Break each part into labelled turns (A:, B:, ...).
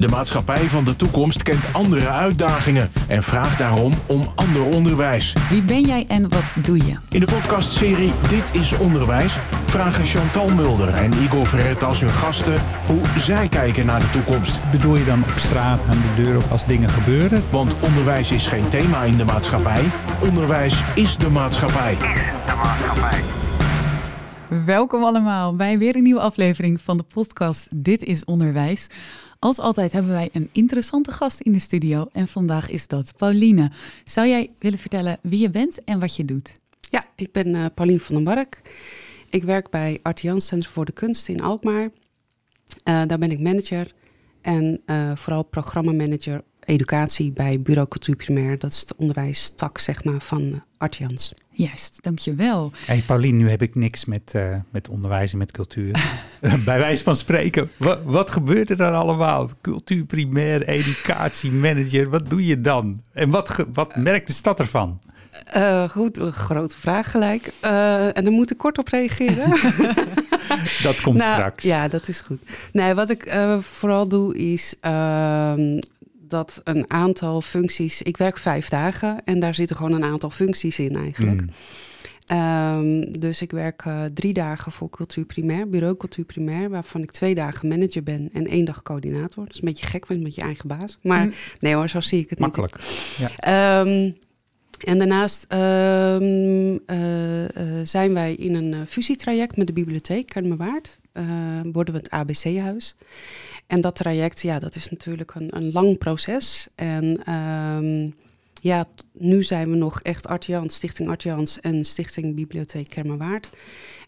A: De maatschappij van de toekomst kent andere uitdagingen en vraagt daarom om ander onderwijs.
B: Wie ben jij en wat doe je?
A: In de podcastserie Dit is Onderwijs vragen Chantal Mulder en Igor Verret als hun gasten hoe zij kijken naar de toekomst.
C: Bedoel je dan op straat, aan de deur of als dingen gebeuren?
A: Want onderwijs is geen thema in de maatschappij. Onderwijs is de maatschappij.
B: Welkom allemaal bij weer een nieuwe aflevering van de podcast Dit is Onderwijs. Als altijd hebben wij een interessante gast in de studio en vandaag is dat Pauline. Zou jij willen vertellen wie je bent en wat je doet?
D: Ja, ik ben uh, Pauline van den Mark. Ik werk bij Artians Center voor de Kunst in Alkmaar. Uh, daar ben ik manager en uh, vooral programmamanager educatie bij Bureau Cultuur Primair. Dat is de onderwijstak zeg maar, van Artians.
B: Juist, dankjewel.
C: Hey Paulien, nu heb ik niks met, uh, met onderwijs en met cultuur. Bij wijze van spreken, wat, wat gebeurt er dan allemaal? Cultuur primair, educatie, manager, wat doe je dan? En wat, wat merkt de stad ervan?
D: Uh, goed, een grote vraag gelijk. Uh, en dan moet ik kort op reageren.
C: dat komt
D: nou,
C: straks.
D: Ja, dat is goed. Nee, wat ik uh, vooral doe is ehm, dat een aantal functies. Ik werk vijf dagen en daar zitten gewoon een aantal functies in eigenlijk. Mm. Um, dus ik werk uh, drie dagen voor Cultuur Primair, Bureau Cultuur Primair, waarvan ik twee dagen manager ben en één dag coördinator. Dat is een beetje gek, want met je eigen baas. Maar mm. nee hoor, zo zie ik het
C: Makkelijk.
D: niet. Ja. Um, en daarnaast um, uh, uh, zijn wij in een fusietraject met de bibliotheek Kermenwaard. Worden we het ABC-huis. En dat traject, ja, dat is natuurlijk een, een lang proces. En um, ja, nu zijn we nog echt Artians, Stichting Artians en Stichting Bibliotheek Kermenwaard.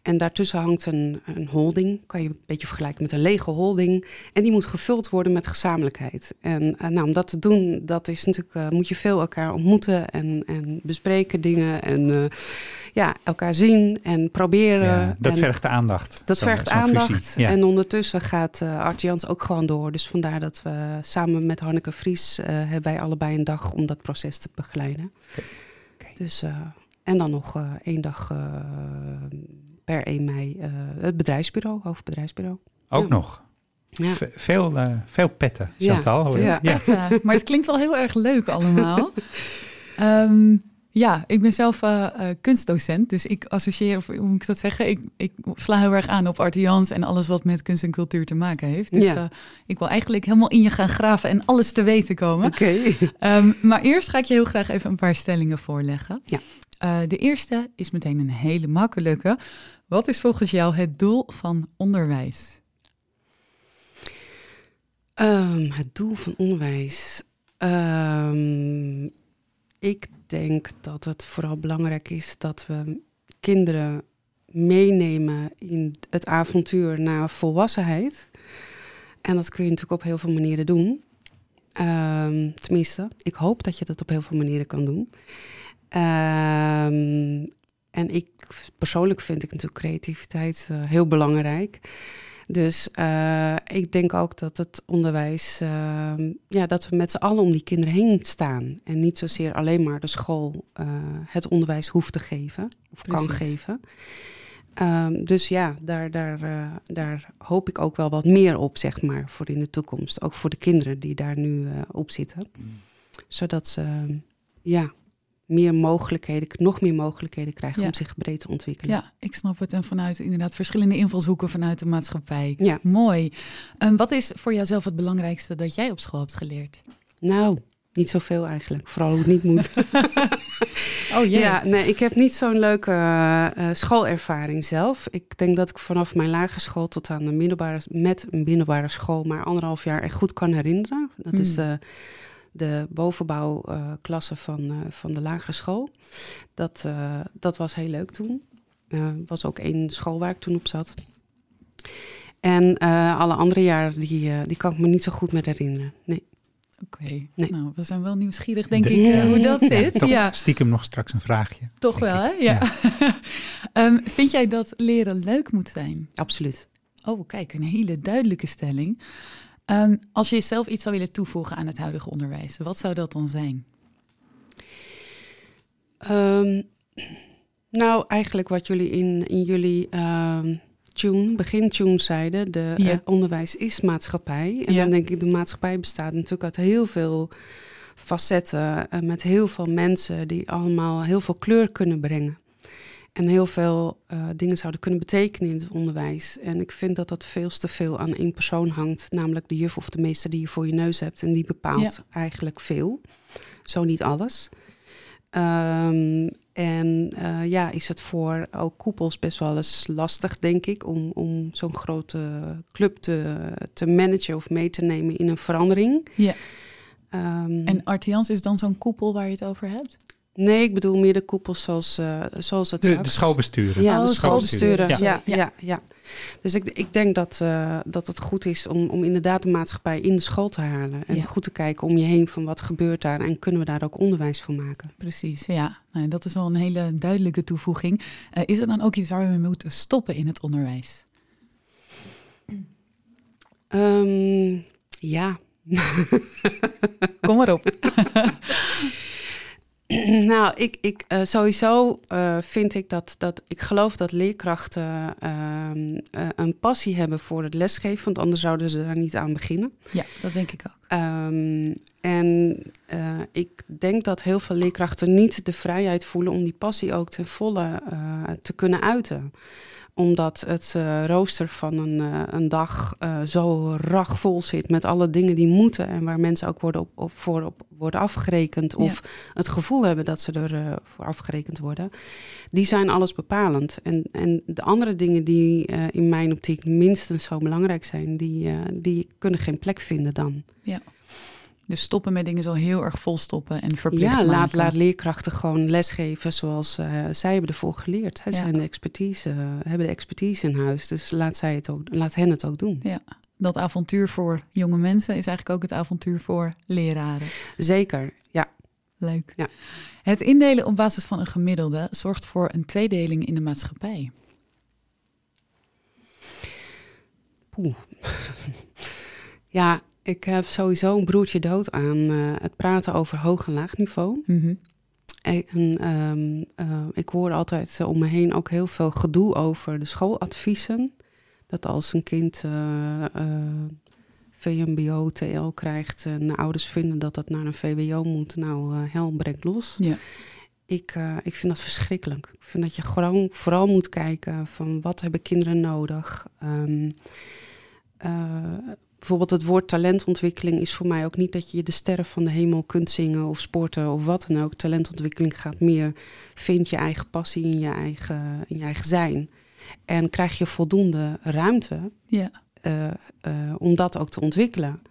D: En daartussen hangt een, een holding, kan je een beetje vergelijken met een lege holding. En die moet gevuld worden met gezamenlijkheid. En uh, nou, om dat te doen, dat is natuurlijk, uh, moet je veel elkaar ontmoeten en, en bespreken dingen. En uh, ja, elkaar zien en proberen.
C: Ja, dat
D: en
C: vergt aandacht.
D: Dat vergt aandacht. Ja. En ondertussen gaat uh, Artians ook gewoon door. Dus vandaar dat we samen met Hanneke Vries hebben wij allebei een dag om dat proces te begeleiden. Okay. Okay. Dus, en dan nog één dag per 1 mei het bedrijfsbureau, hoofdbedrijfsbureau.
C: Ook ja. nog? Ja. Veel, uh, veel petten, Chantal.
B: Ja, ja. Petten. maar het klinkt wel heel erg leuk allemaal. um, ja, ik ben zelf uh, uh, kunstdocent, dus ik associeer, of hoe moet ik dat zeggen, ik, ik sla heel erg aan op Artians en alles wat met kunst en cultuur te maken heeft. Dus ja. uh, ik wil eigenlijk helemaal in je gaan graven en alles te weten komen.
D: Oké.
B: Okay. Um, maar eerst ga ik je heel graag even een paar stellingen voorleggen.
D: Ja.
B: de eerste is meteen een hele makkelijke. Wat is volgens jou het doel van onderwijs?
D: Um, het doel van onderwijs. Um, ik denk dat het vooral belangrijk is dat we kinderen meenemen in het avontuur naar volwassenheid. En dat kun je natuurlijk op heel veel manieren doen. Um, tenminste, ik hoop dat je dat op heel veel manieren kan doen. Um, en ik persoonlijk vind ik natuurlijk creativiteit uh, heel belangrijk. Dus uh, ik denk ook dat het onderwijs, uh, ja, dat we met z'n allen om die kinderen heen staan. En niet zozeer alleen maar de school uh, het onderwijs hoeft te geven of Precies. kan geven. Um, dus ja, daar, daar, daar hoop ik ook wel wat meer op, zeg maar, voor in de toekomst. Ook voor de kinderen die daar nu op zitten. Mm. Zodat ze, ja, meer mogelijkheden, nog meer mogelijkheden krijgen ja. om zich breed te ontwikkelen.
B: Ja, ik snap het. En vanuit inderdaad verschillende invalshoeken vanuit de maatschappij.
D: Ja.
B: Mooi. Um, wat is voor jouzelf het belangrijkste dat jij op school hebt geleerd?
D: Nou, niet zoveel eigenlijk. Vooral hoe het niet moet.
B: oh jee.
D: Ja, nee, ik heb niet zo'n leuke uh, schoolervaring zelf. Ik denk dat ik vanaf mijn lagere school tot aan de middelbare, met een middelbare school, maar anderhalf jaar echt goed kan herinneren. Dat mm. is de de bovenbouwklasse uh, van, uh, van de lagere school. Dat, uh, dat was heel leuk toen. was ook één school waar ik toen op zat. En alle andere jaren, die, die kan ik me niet zo goed meer herinneren. Nee.
B: Oké, okay. nee. nou, we zijn wel nieuwsgierig, denk de, ik, hoe dat zit.
C: Ja, toch ja. stiekem nog straks een vraagje.
B: Toch wel, hè? Ja. ja. um, vind jij dat leren leuk moet zijn?
D: Absoluut.
B: Oh, kijk, een hele duidelijke stelling. Um, als je jezelf iets zou willen toevoegen aan het huidige onderwijs, wat zou dat dan zijn?
D: Um, nou, eigenlijk wat jullie in, in jullie um, tune, begin tune zeiden, de
B: Ja.
D: eh, onderwijs is maatschappij. En
B: Ja.
D: dan denk ik, de maatschappij bestaat natuurlijk uit heel veel facetten, eh, met heel veel mensen die allemaal heel veel kleur kunnen brengen. En heel veel eh, dingen zouden kunnen betekenen in het onderwijs. En ik vind dat dat veel te veel aan één persoon hangt, namelijk de juf of de meester die je voor je neus hebt. En die bepaalt eigenlijk veel, zo niet alles. Ehm, en eh, ja, is het voor ook koepels best wel eens lastig, denk ik, om, om zo'n grote club te, te managen of mee te nemen in een verandering.
B: Ja.
D: Ehm,
B: En Artians is dan zo'n koepel waar je het over hebt?
D: Nee, ik bedoel meer de koepels zoals, eh, zoals het
C: De, de
D: straks-
C: schoolbesturen.
D: Ja,
B: Oh,
D: de schoolbesturen. Ja,
B: Ja.
D: ja, ja. Dus ik, ik denk dat, eh, dat het goed is om, om inderdaad de maatschappij in de school te halen. En
B: Ja.
D: goed te kijken om je heen van wat gebeurt daar en kunnen we daar ook onderwijs van maken.
B: Precies, ja. Nou, dat is wel een hele duidelijke toevoeging. Eh, is er dan ook iets waar we mee moeten stoppen in het onderwijs?
D: Ehm, ja.
B: Kom maar op.
D: nou, ik, ik, eh, sowieso eh, vind ik dat, dat ik geloof dat leerkrachten ehm, eh, een passie hebben voor het lesgeven, want anders zouden ze daar niet aan beginnen.
B: Ja, dat denk ik ook.
D: Ehm, en ik denk dat heel veel leerkrachten niet de vrijheid voelen om die passie ook ten volle te kunnen uiten omdat het eh, rooster van een, eh, een dag eh, zo ragvol zit met alle dingen die moeten en waar mensen ook worden op, op, voor op worden afgerekend of het gevoel hebben dat ze er voor afgerekend worden, die zijn alles bepalend. En, en de andere dingen die in mijn optiek minstens zo belangrijk zijn, die, die kunnen geen plek vinden dan.
B: Dus stoppen met dingen zo heel erg volstoppen en verplicht
D: Ja, laat,
B: maken.
D: laat leerkrachten gewoon lesgeven zoals eh, zij hebben ervoor geleerd. Zij
B: Ja.
D: zijn de expertise, eh, hebben de expertise in huis, dus laat, zij het ook, laat hen het ook doen.
B: Dat avontuur voor jonge mensen is eigenlijk ook het avontuur voor leraren.
D: Zeker, ja.
B: Leuk.
D: Ja.
B: Het indelen op basis van een gemiddelde zorgt voor een tweedeling in de maatschappij.
D: Poeh. ja, ik heb sowieso een broertje dood aan eh, het praten over hoog en laag niveau.
B: Mhm.
D: En ehm, eh, ik hoor altijd om me heen ook heel veel gedoe over de schooladviezen. Dat als een kind eh, VMBO, TL krijgt en de ouders vinden dat dat naar een VWO moet, nou, eh hel breekt los.
B: Ja.
D: Ik, ik vind dat verschrikkelijk. Ik vind dat je gewoon vooral moet kijken van wat hebben kinderen nodig. Ehm, eh, bijvoorbeeld het woord talentontwikkeling is voor mij ook niet dat je de sterren van de hemel kunt zingen of sporten of wat dan ook. Talentontwikkeling gaat meer, vind je eigen passie in je eigen, in je eigen zijn. En krijg je voldoende ruimte
B: ja.
D: eh, eh, om dat ook te ontwikkelen.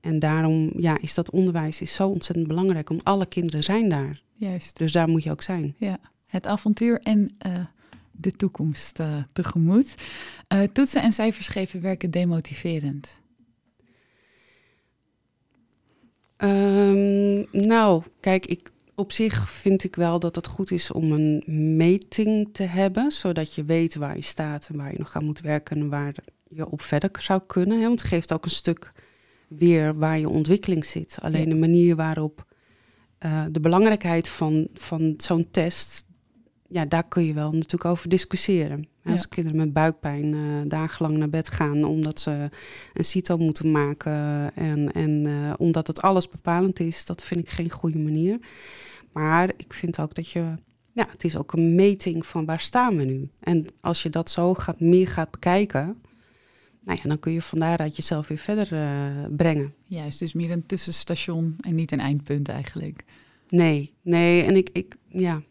D: En daarom ja, is dat onderwijs is zo ontzettend belangrijk, want alle kinderen zijn daar.
B: Juist.
D: Dus daar moet je ook zijn.
B: Ja. Het avontuur en eh, de toekomst tegemoet. Toetsen en cijfers geven werken demotiverend.
D: Ehm, nou, kijk, ik, op zich vind ik wel dat het goed is om een meting te hebben, zodat je weet waar je staat en waar je nog aan moet werken en waar je op verder zou kunnen. Hè? Want het geeft ook een stuk weer waar je ontwikkeling zit. Alleen
B: Ja.
D: de manier waarop eh, de belangrijkheid van, van zo'n test, ja, daar kun je wel natuurlijk over discussiëren. Als kinderen met buikpijn eh, dagenlang naar bed gaan omdat ze een CITO moeten maken en, en eh, omdat het alles bepalend is, dat vind ik geen goede manier. Maar ik vind ook dat je, ja, het is ook een meting van waar staan we nu. En als je dat zo gaat, meer gaat bekijken, nou ja, dan kun je van daaruit jezelf weer verder eh, brengen.
B: Juist, dus meer een tussenstation en niet een eindpunt eigenlijk.
D: Nee, nee, en ik, ik, ja.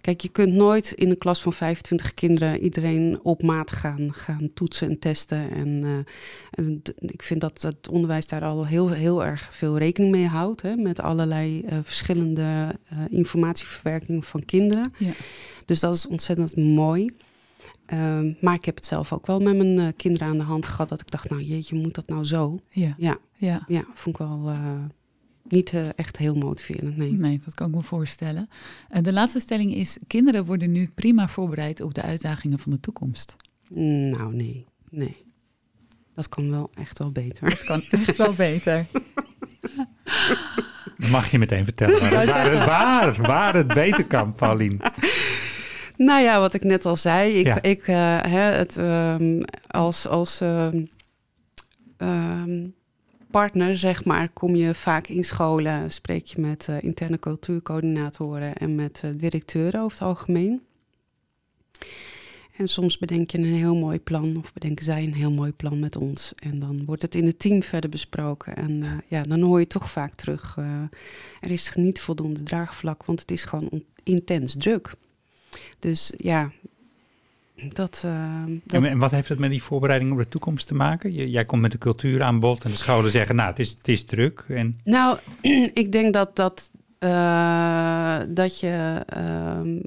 D: Kijk, je kunt nooit in een klas van 25 kinderen iedereen op maat gaan, gaan toetsen en testen. En, eh, en ik vind dat het onderwijs daar al heel, heel erg veel rekening mee houdt. Hè, met allerlei eh, verschillende eh, informatieverwerking van kinderen.
B: Ja.
D: Dus dat is ontzettend mooi. Ehm, maar ik heb het zelf ook wel met mijn kinderen aan de hand gehad. Dat ik dacht, nou jeetje, moet dat nou zo?
B: Ja.
D: Ja,
B: ja.
D: ja vond ik wel niet eh, echt heel motiverend, nee.
B: Nee, dat kan ik me voorstellen. En de laatste stelling is: kinderen worden nu prima voorbereid op de uitdagingen van de toekomst.
D: Nou, nee, nee. Dat kan wel echt wel beter.
B: Dat kan echt wel beter.
C: Mag je meteen vertellen waar, het- waar, het- waar, waar het beter kan, Paulien.
D: Nou ja, wat ik net al zei. Ik,
C: Ja.
D: ik eh, hè, het, ehm, als, als ehm, ehm, partner, zeg maar, kom je vaak in scholen, spreek je met eh, interne cultuurcoördinatoren en met eh, directeuren over het algemeen. En soms bedenk je een heel mooi plan, of bedenken zij een heel mooi plan met ons. En dan wordt het in het team verder besproken. En eh, ja, dan hoor je toch vaak terug, er is niet voldoende draagvlak, want het is gewoon on- intens druk. Dus ja, dat, eh, dat
C: En, en wat heeft het met die voorbereiding op de toekomst te maken? Jij komt met de cultuur aan bod en de scholen zeggen, nou, het is, het is druk. En
D: Nou, ik denk dat, dat, eh, dat je ehm,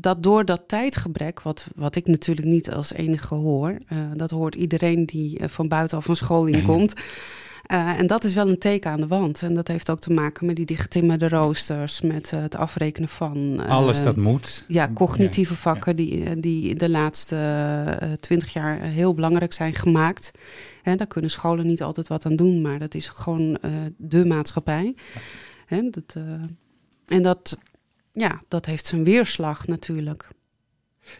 D: dat door dat tijdgebrek, wat, wat ik natuurlijk niet als enige hoor, eh, dat hoort iedereen die eh, van buitenaf van school inkomt. Eh, en dat is wel een teken aan de wand. En dat heeft ook te maken met die digitimmerde roosters, met eh, het afrekenen van. eh,
C: alles dat moet.
D: Ja, cognitieve vakken die, die de laatste twintig jaar heel belangrijk zijn gemaakt. Hè, daar kunnen scholen niet altijd wat aan doen, maar dat is gewoon de maatschappij. Hè, dat, en dat, ja, dat heeft zijn weerslag natuurlijk.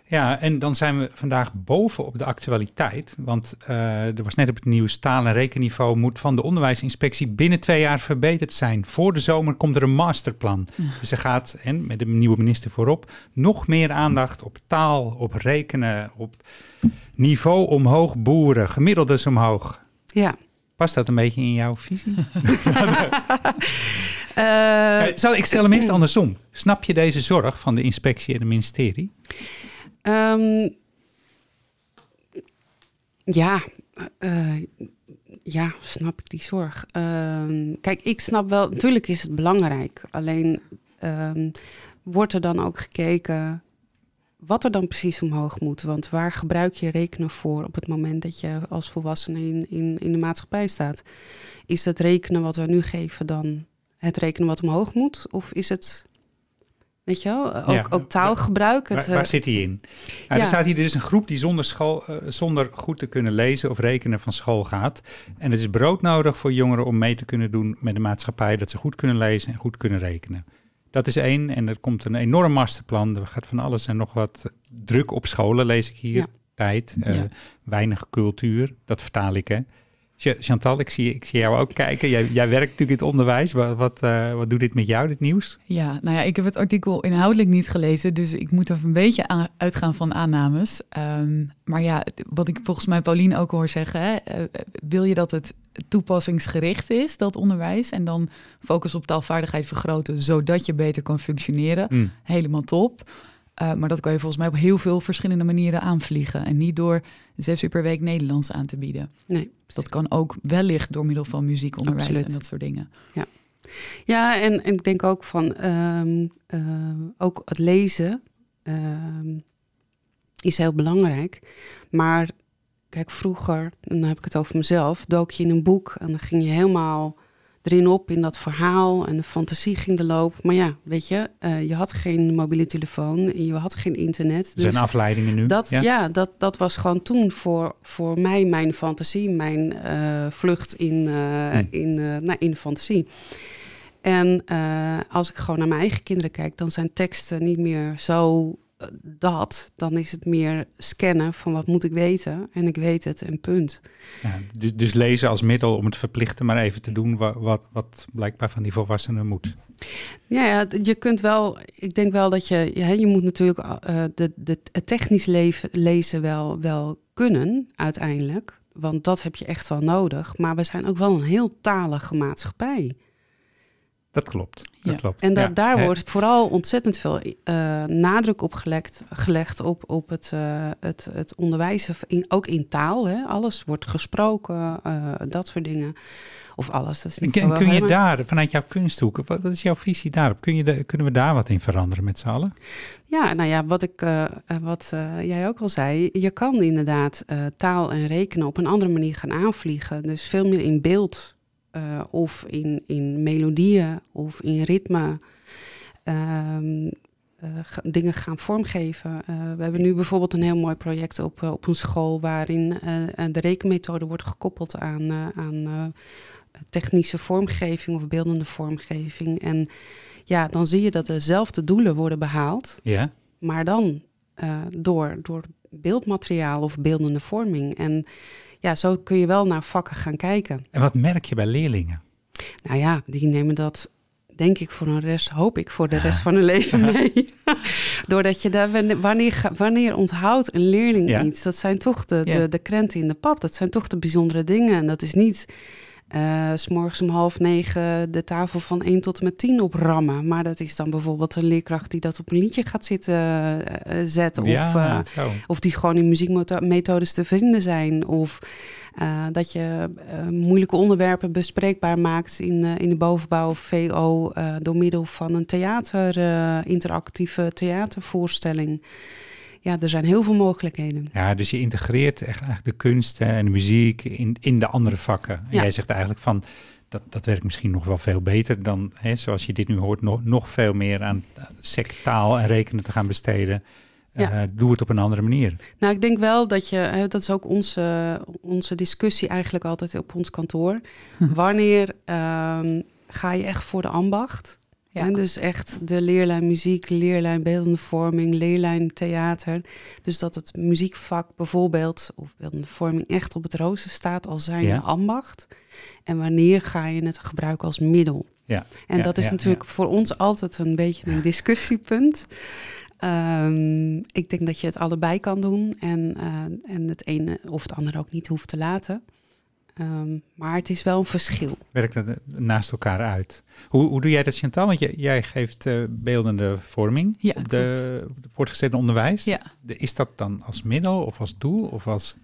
C: Ja, en dan zijn we vandaag boven op de actualiteit. Want eh, er was net op het nieuws, taal- en rekenniveau moet van de onderwijsinspectie binnen twee jaar verbeterd zijn. Voor de zomer komt er een masterplan. Dus er gaat, en met de nieuwe minister voorop, nog meer aandacht op taal, op rekenen, op niveau omhoog boeren, gemiddeldes omhoog.
D: Ja.
C: Past dat een beetje in jouw visie?
D: Eh,
C: zal, ik stel hem eerst andersom. Snap je deze zorg van de inspectie en het ministerie?
D: Ehm, ja, eh, ja, snap ik die zorg. Ehm, kijk, ik snap wel, natuurlijk is het belangrijk. Alleen ehm, wordt er dan ook gekeken wat er dan precies omhoog moet. Want waar gebruik je rekenen voor op het moment dat je als volwassene in, in, in de maatschappij staat? Is het rekenen wat we nu geven dan het rekenen wat omhoog moet? Of is het, weet je wel, ook,
C: Ja.
D: ook taalgebruik? Het,
C: Waar, waar
D: eh,
C: zit hij in? Nou,
D: ja.
C: Er staat hier, er is een groep die zonder, school, eh, zonder goed te kunnen lezen of rekenen van school gaat. En het is broodnodig voor jongeren om mee te kunnen doen met de maatschappij, dat ze goed kunnen lezen en goed kunnen rekenen. Dat is één. En er komt een enorm masterplan. Er gaat van alles en nog wat druk op scholen, lees ik hier.
D: Ja.
C: Tijd, eh, weinig cultuur. Dat vertaal ik, hè. Ch- Chantal, ik zie, ik zie jou ook kijken. Jij, jij werkt natuurlijk in het onderwijs. Wat, wat, eh, wat doet dit met jou, dit nieuws?
B: Ja, nou ja, ik heb het artikel inhoudelijk niet gelezen, dus ik moet er een beetje aan, uitgaan van aannames. Ehm, maar ja, wat ik volgens mij Paulien ook hoor zeggen, hè, eh, wil je dat het toepassingsgericht is, dat onderwijs, en dan focus op taalvaardigheid vergroten, zodat je beter kan functioneren,
C: Hm.
B: helemaal top. Eh, maar dat kan je volgens mij op heel veel verschillende manieren aanvliegen. En niet door zes uur per week Nederlands aan te bieden.
D: nee.
B: Dat kan ook wellicht door middel van muziekonderwijs
D: Absoluut.
B: en dat soort dingen.
D: Ja, en, en ik denk ook van ehm, ehm, ook het lezen ehm, is heel belangrijk. Maar kijk, vroeger, en dan heb ik het over mezelf, dook je in een boek en dan ging je helemaal erin op in dat verhaal en de fantasie ging de loop. Maar ja, weet je, eh, je had geen mobiele telefoon, je had geen internet.
C: Er zijn
D: dus
C: afleidingen nu.
D: dat, ja, dat, dat was gewoon toen voor, voor mij mijn fantasie, mijn eh, vlucht in, eh,
C: Hm.
D: in, nou, in de fantasie. En als ik gewoon naar mijn eigen kinderen kijk, dan zijn teksten niet meer zo dat. Dan is het meer scannen van wat moet ik weten en ik weet het en punt.
C: Ja, dus, dus lezen als middel om het verplichten maar even te doen wat, wat, wat blijkbaar van die volwassenen moet.
D: Ja, je kunt wel. Ik denk wel dat je. Ja, je moet natuurlijk eh, de, de, het technisch leven, lezen wel, wel kunnen, uiteindelijk. Want dat heb je echt wel nodig. Maar we zijn ook wel een heel talige maatschappij.
C: Dat klopt. Dat
B: Ja.
C: klopt.
D: En da-
C: Ja,
D: daar wordt vooral ontzettend veel eh, nadruk op gelegd, gelegd op, op het, eh, het, het onderwijzen, in, ook in taal. Hè? Alles wordt gesproken, eh, dat soort dingen. Of alles, dat is niet
C: Kun,
D: zo wel
C: kun je
D: helemaal-
C: daar, vanuit jouw kunsthoek, wat, wat is jouw visie daarop? Kun je de, kunnen we daar wat in veranderen met z'n allen?
D: Ja, nou ja, wat, ik, wat eh, jij ook al zei, je kan inderdaad eh, taal en rekenen op een andere manier gaan aanvliegen. Dus veel meer in beeld eh, of in, in melodieën of in ritme. ehm, eh, dingen gaan vormgeven. Eh, we hebben nu bijvoorbeeld een heel mooi project op, op een school waarin de rekenmethode wordt gekoppeld aan, aan technische vormgeving of beeldende vormgeving. En ja, dan zie je dat dezelfde doelen worden behaald.
C: Ja.
D: Maar dan door, door beeldmateriaal of beeldende vorming. En ja, zo kun je wel naar vakken gaan kijken.
C: En wat merk je bij leerlingen?
D: Nou ja, die nemen dat, denk ik, voor een rest, hoop ik, voor de rest van hun leven mee. Doordat je daar, wanneer, wanneer onthoudt een leerling
C: Ja.
D: iets, dat zijn toch de,
B: Ja.
D: de, de krenten in de pap. Dat zijn toch de bijzondere dingen. En dat is niet eh, s s'morgens om half negen de tafel van 1 tot en met 10 oprammen. Maar dat is dan bijvoorbeeld een leerkracht die dat op een liedje gaat zitten eh, eh, zetten. Of,
C: ja,
D: of die gewoon in muziekmethodes te vinden zijn. Of dat je moeilijke onderwerpen bespreekbaar maakt in, in de bovenbouw of VO door middel van een theater, interactieve theatervoorstelling. Ja, er zijn heel veel mogelijkheden.
C: Ja, dus je integreert echt eigenlijk de kunst hè, en de muziek in, in de andere vakken. En
D: Ja.
C: jij zegt eigenlijk van, dat, dat werkt misschien nog wel veel beter dan, hè, zoals je dit nu hoort, nog, nog veel meer aan sectaal en rekenen te gaan besteden.
D: Ja.
C: Eh, doe het op een andere manier.
D: Nou, ik denk wel dat je, hè, dat is ook onze, onze discussie eigenlijk altijd op ons kantoor. Wanneer ehm, ga je echt voor de ambacht?
B: Ja.
D: En dus echt de leerlijn muziek, leerlijn beeldende vorming, leerlijn theater. Dus dat het muziekvak bijvoorbeeld, of beeldende vorming, echt op het rooster staat als zijn
C: Ja.
D: ambacht. En wanneer ga je het gebruiken als middel?
C: Ja.
D: En
C: Ja,
D: dat is
C: ja,
D: natuurlijk voor ons altijd een beetje een discussiepunt. Ehm, ik denk dat je het allebei kan doen en, eh, en het ene of het andere ook niet hoeft te laten. Ehm, maar het is wel een verschil.
C: Werkt dat eh, naast elkaar uit. Hoe, hoe doe jij dat, Chantal? Want jij, jij geeft eh, beeldende vorming
B: Ja,
C: op de, op de voortgezet onderwijs.
B: Ja.
C: De- Is dat dan als middel of als doel? Of als...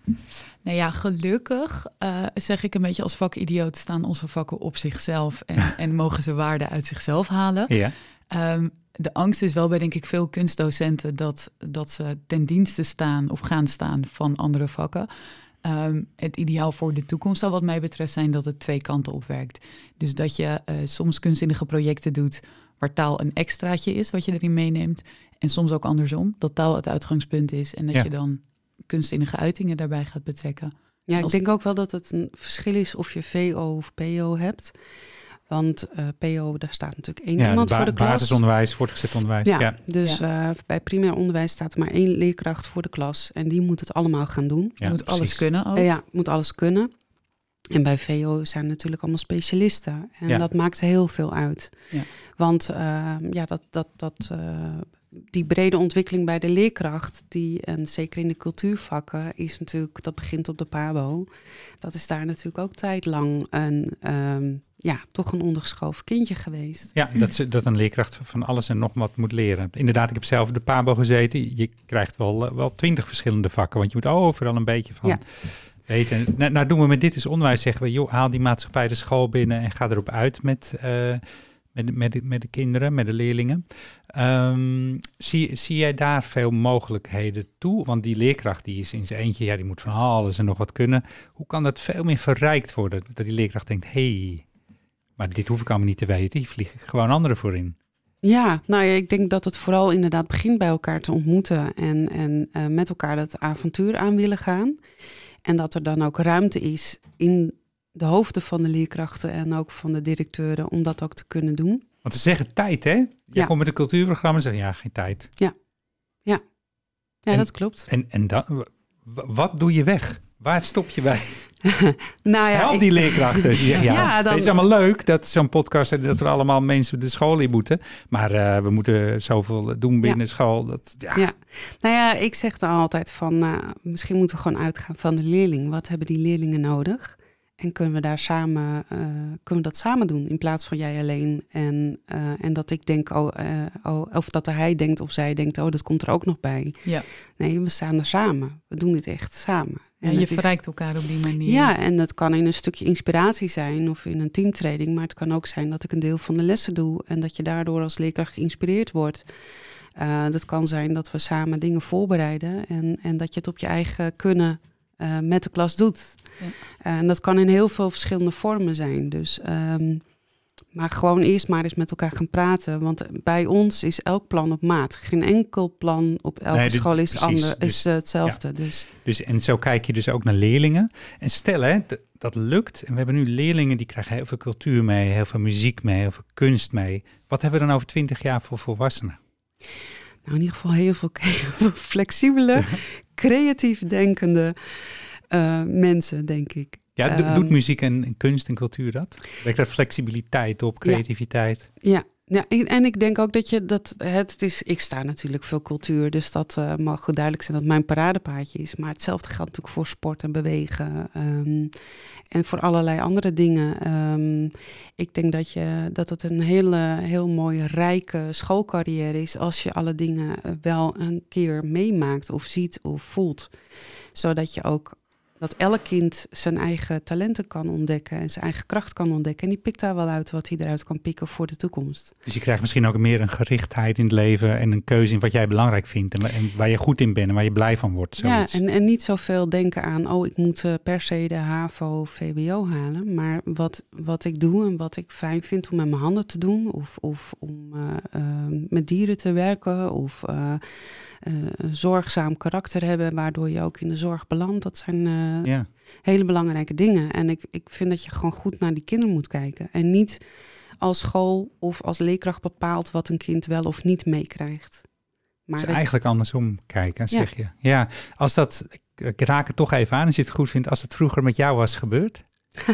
B: Nou ja, gelukkig eh, zeg ik een beetje als vakidioot staan onze vakken op zichzelf en, en mogen ze waarde uit zichzelf halen.
C: Ja,
B: Ehm, de angst is wel bij denk ik veel kunstdocenten dat, dat ze ten dienste staan of gaan staan van andere vakken. Ehm, het ideaal voor de toekomst zal wat mij betreft zijn dat het twee kanten op werkt. Dus dat je eh, soms kunstzinnige projecten doet waar taal een extraatje is wat je erin meeneemt. En soms ook andersom, dat taal het uitgangspunt is en dat
C: Ja.
B: je dan kunstzinnige uitingen daarbij gaat betrekken.
D: Ja, ik
B: Als-
D: denk ook wel dat het een verschil is of je VO of PO hebt. Want eh, PO, daar staat natuurlijk één
C: ja
D: iemand voor de klas.
C: basisonderwijs, voortgezet onderwijs.
D: Ja,
C: Ja.
D: dus eh, bij primair onderwijs staat er maar één leerkracht voor de klas. En die moet het allemaal gaan doen.
C: Ja,
B: moet alles kunnen ook.
D: Ja, moet alles kunnen. En bij VO zijn natuurlijk allemaal specialisten. En
C: Ja.
D: dat maakt heel veel uit.
B: Ja.
D: Want eh, ja, dat, dat, dat, eh, die brede ontwikkeling bij de leerkracht, die, en zeker in de cultuurvakken, is natuurlijk, dat begint op de PABO. Dat is daar natuurlijk ook tijdlang een, ehm, ja, toch een ondergeschoven kindje geweest.
C: Ja, dat, ze, dat een leerkracht van alles en nog wat moet leren. Inderdaad, ik heb zelf de PABO gezeten. Je krijgt wel eh, wel twintig verschillende vakken, want je moet overal een beetje van
D: Ja.
C: weten. Nou, nou doen we met dit is onderwijs, zeggen we, joh, haal die maatschappij de school binnen en ga erop uit met, eh, met, de- met, met de kinderen, met de leerlingen. Ehm, zie, zie jij daar veel mogelijkheden toe? Want die leerkracht die is in zijn eentje, ja, die moet van alles en nog wat kunnen. Hoe kan dat veel meer verrijkt worden? Dat die leerkracht denkt, hé, hey, maar dit hoef ik allemaal niet te weten. Hier vlieg ik gewoon anderen voor in.
D: Ja, nou ja, ik denk dat het vooral inderdaad begint bij elkaar te ontmoeten en, en eh, met elkaar dat avontuur aan willen gaan. En dat er dan ook ruimte is in de hoofden van de leerkrachten en ook van de directeuren om dat ook te kunnen doen.
C: Want ze zeggen tijd, hè? Je
D: Ja.
C: komt met een cultuurprogramma en zegt, ja, geen tijd.
D: Ja,
C: En-
D: dat klopt.
C: En, en dan, wat doe je weg? Waar stop je bij?
D: Nou ja,
C: Help
D: ik-
C: die leerkrachten. Die zeggen, ja,
D: Ja, dan-
C: het is allemaal leuk dat zo'n podcast en dat er allemaal mensen de school in moeten. Maar eh, we moeten zoveel doen binnen school. Dat, ja.
D: Ja, nou ja, ik zeg dan altijd van, nou, misschien moeten we gewoon uitgaan van de leerling. Wat hebben die leerlingen nodig? En kunnen we daar samen, eh, kunnen we dat samen doen in plaats van jij alleen? En, eh, en dat ik denk, oh, eh, oh, of dat hij denkt of zij denkt, oh, dat komt er ook nog bij.
B: Ja.
D: Nee, we staan er samen. We doen dit echt samen.
B: Ja,
D: En
B: je
D: is-
B: verrijkt elkaar op die manier.
D: ja, en dat kan in een stukje inspiratie zijn of in een teamtraining. Maar het kan ook zijn dat ik een deel van de lessen doe en dat je daardoor als leerkracht geïnspireerd wordt. Dat kan zijn dat we samen dingen voorbereiden en, en dat je het op je eigen kunnen eh, met de klas doet.
B: Ja.
D: En dat kan in heel veel verschillende vormen zijn. Dus, ehm, maar gewoon eerst maar eens met elkaar gaan praten. Want bij ons is elk plan op maat. Geen enkel plan op elke
C: Nee, dit-
D: school is,
C: precies.
D: ander,
C: Dus-
D: is eh, hetzelfde. Dus
C: Dus, en zo kijk je dus ook naar leerlingen. En stel, hè, dat lukt. En we hebben nu leerlingen die krijgen heel veel cultuur mee, heel veel muziek mee, heel veel kunst mee. Wat hebben we dan over twintig jaar voor volwassenen?
D: nou in ieder geval heel veel flexibele, creatief denkende uh, mensen, denk ik.
C: Ja, doet
D: Ehm,
C: muziek en, en kunst en cultuur dat? Wekt dat flexibiliteit op, creativiteit?
D: Ja, ja, en en ik denk ook dat je dat het is. Ik sta natuurlijk veel cultuur, dus dat eh, mag duidelijk zijn dat mijn paradepaadje is. Maar hetzelfde geldt natuurlijk voor sport en bewegen ehm, en voor allerlei andere dingen. Ehm, ik denk dat je dat het een hele heel mooie rijke schoolcarrière is als je alle dingen eh, wel een keer meemaakt of ziet of voelt, zodat je ook dat elk kind zijn eigen talenten kan ontdekken en zijn eigen kracht kan ontdekken. En die pikt daar wel uit wat hij eruit kan pikken voor de toekomst.
C: Dus je krijgt misschien ook meer een gerichtheid in het leven en een keuze in wat jij belangrijk vindt en, en waar je goed in bent en waar je blij van wordt. Zoiets.
D: Ja, en, en niet zoveel denken aan, oh, ik moet uh, per se de HAVO of VWO halen. Maar wat, wat ik doe en wat ik fijn vind om met mijn handen te doen, of, of om uh, uh, met dieren te werken, of een zorgzaam karakter hebben, waardoor je ook in de zorg belandt. Dat zijn
C: ja.
D: hele belangrijke dingen. En ik, ik vind dat je gewoon goed naar die kinderen moet kijken. En niet als school of als leerkracht bepaalt wat een kind wel of niet meekrijgt.
C: Maar dus eigenlijk andersom kijken, zeg ja. je. Ja, als dat, ik raak het toch even aan als je het goed vindt, als het vroeger met jou was gebeurd?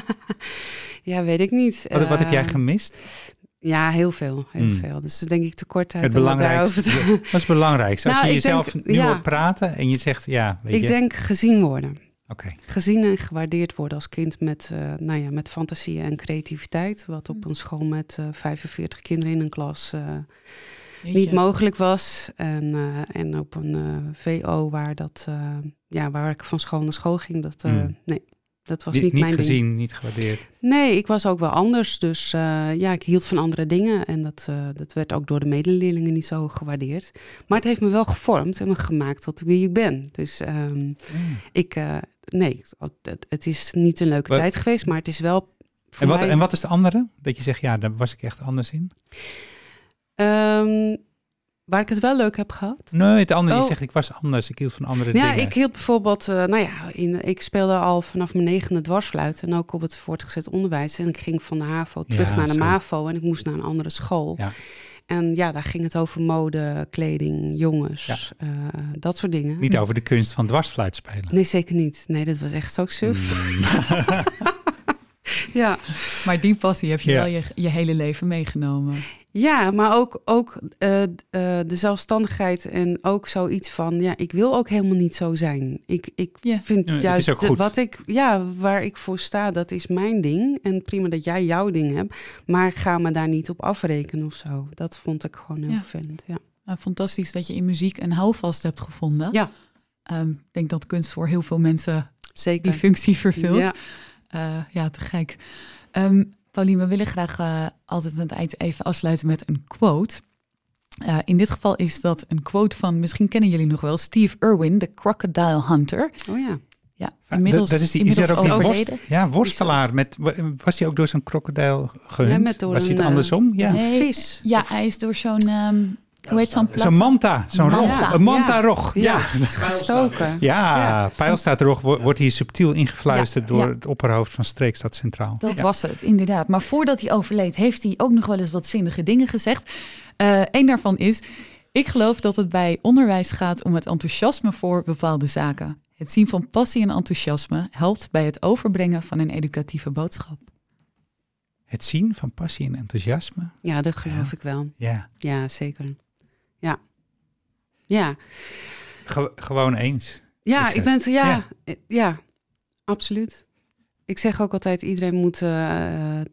D: ja, weet ik niet.
C: Wat, uh, wat heb jij gemist?
D: Ja, heel veel. Heel mm. veel. Dus denk ik tekort uit.
C: Het belangrijkste. Te... Dat is het belangrijkste. Als
D: nou,
C: je jezelf
D: denk,
C: nu
D: ja.
C: hoort praten en je zegt, ja, weet
D: ik
C: je.
D: denk gezien worden.
C: Okay.
D: Gezien en gewaardeerd worden als kind met, uh, nou ja, met fantasie en creativiteit. Wat op een school met uh, 45 kinderen in een klas uh, niet mogelijk was. En, uh, en op een VO waar, dat, ja, waar ik van school naar school ging, dat, mm. nee, dat was niet,
C: niet
D: mijn
C: gezien,
D: ding.
C: niet gewaardeerd.
D: Nee, ik was ook wel anders. Dus uh, ja, ik hield van andere dingen. En dat, uh, dat werd ook door de medeleerlingen niet zo gewaardeerd. Maar het heeft me wel gevormd en me gemaakt tot wie ik ben. Dus um, mm. ik, uh, nee, het, het, is niet een leuke
C: wat?
D: tijd geweest, maar het is wel.
C: En wat,
D: mij...
C: en wat is de andere? Dat je zegt, ja, daar was ik echt anders in?
D: Um, Waar ik het wel leuk heb gehad?
C: Nee, het andere. Oh. Je zegt ik was anders. Ik hield van andere
D: ja,
C: dingen.
D: ik hield bijvoorbeeld, uh, nou ja, in, ik speelde al vanaf mijn negende dwarsfluit en ook op het voortgezet onderwijs. En ik ging van de HAVO terug
C: Ja,
D: naar de
C: zo.
D: MAVO en ik moest naar een andere school.
C: Ja.
D: En ja, daar ging het over mode, kleding, jongens, eh, dat soort dingen.
C: Niet over de kunst van dwarsfluit spelen.
D: Nee, zeker niet. Nee, dat was echt zo suf.
C: Mm.
D: ja.
B: Maar die passie heb je
C: Ja.
B: wel je, je hele leven meegenomen.
D: Ja, maar ook, ook uh, uh, de zelfstandigheid en ook zoiets van, ja, ik wil ook helemaal niet zo zijn. Ik, ik
B: Ja.
D: vind
C: Ja, het is
D: juist
C: ook goed.
D: wat ik, ja, waar ik voor sta, dat is mijn ding. En prima dat jij jouw ding hebt, maar ga me daar niet op afrekenen of zo. Dat vond ik gewoon heel vervelend. Ja.
B: Nou, fantastisch dat je in muziek een houvast hebt gevonden.
D: Ja.
B: Ehm, ik denk dat kunst voor heel veel mensen
D: Zeker.
B: die functie vervult.
D: Ja.
B: Eh, ja, te gek. Ehm Paulien, we willen graag eh, altijd aan het eind even afsluiten met een quote. Eh, in dit geval is dat een quote van, misschien kennen jullie nog wel, Steve Irwin, de Crocodile Hunter.
D: Oh ja.
B: Ja, inmiddels,
C: dat is die,
B: inmiddels
C: er ook die
B: overleden.
C: worst, ja, worstelaar. Met, was hij ook door zo'n krokodil gehunt?
D: Ja, met door
C: was hij
D: een,
C: het andersom? Ja.
B: Nee,
D: Vis.
B: Ja, hij is door zo'n, ehm, hoe heet zo'n
C: manta, zo'n
B: Manta.
C: rog, een manta-rog.
D: Ja,
C: Ja,
D: gestoken.
C: ja.
D: Ja.
C: pijlstaatrog wo- wordt hier subtiel ingefluisterd
B: Ja,
C: door
B: ja.
C: het opperhoofd van Streekstad Centraal.
B: Dat
C: ja.
B: was het, inderdaad. Maar voordat hij overleed, heeft hij ook nog wel eens wat zinnige dingen gezegd. Eén daarvan is: Ik geloof dat het bij onderwijs gaat om het enthousiasme voor bepaalde zaken. Het zien van passie en enthousiasme helpt bij het overbrengen van een educatieve boodschap.
C: Het zien van passie en enthousiasme.
D: Ja, dat geloof
C: Ja.
D: ik wel.
C: Ja,
D: Ja, zeker. Ja. Ja,
C: Ge- gewoon eens.
D: Ja, ik ben het, ja,
C: Ja.
D: absoluut. Ik zeg ook altijd, iedereen moet eh, eh,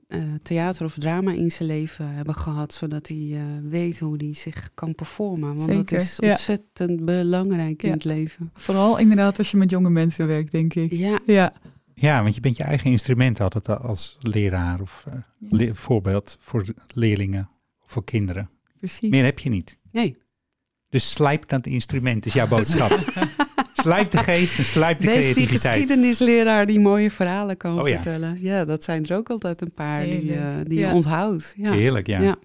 D: theater of drama in zijn leven hebben gehad, zodat hij eh, weet hoe hij zich kan performen. Want dat is
B: ja.
D: ontzettend belangrijk in
B: Ja.
D: het leven.
B: Vooral inderdaad als je met jonge mensen werkt, denk ik.
D: Ja,
B: Ja,
C: Ja, want je bent je eigen instrument altijd als leraar of le- voorbeeld voor leerlingen of voor kinderen.
B: precies.
C: Meer heb je niet.
D: Nee.
C: Dus slijp dat instrument, is jouw boodschap. slijp de geest en slijp de
D: Wees die
C: creativiteit.
D: geschiedenisleraar die mooie verhalen kan
C: Oh ja.
D: vertellen. Ja, dat zijn er ook altijd een paar die, eh, die
B: Ja.
D: je onthoudt. Ja.
C: Heerlijk, ja.
D: Ja.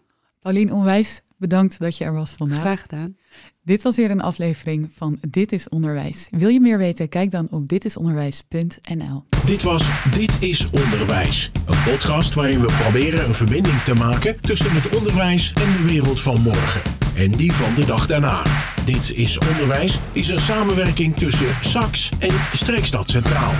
B: Paulien, onwijs bedankt dat je er was vandaag.
D: Graag gedaan.
B: Dit was weer een aflevering van Dit is Onderwijs. Wil je meer weten? Kijk dan op ditisonderwijs.nl.
A: Dit was Dit is Onderwijs. Een podcast waarin we proberen een verbinding te maken tussen het onderwijs en de wereld van morgen. En die van de dag daarna. Dit is Onderwijs is een samenwerking tussen SAX en Streekstad Centraal.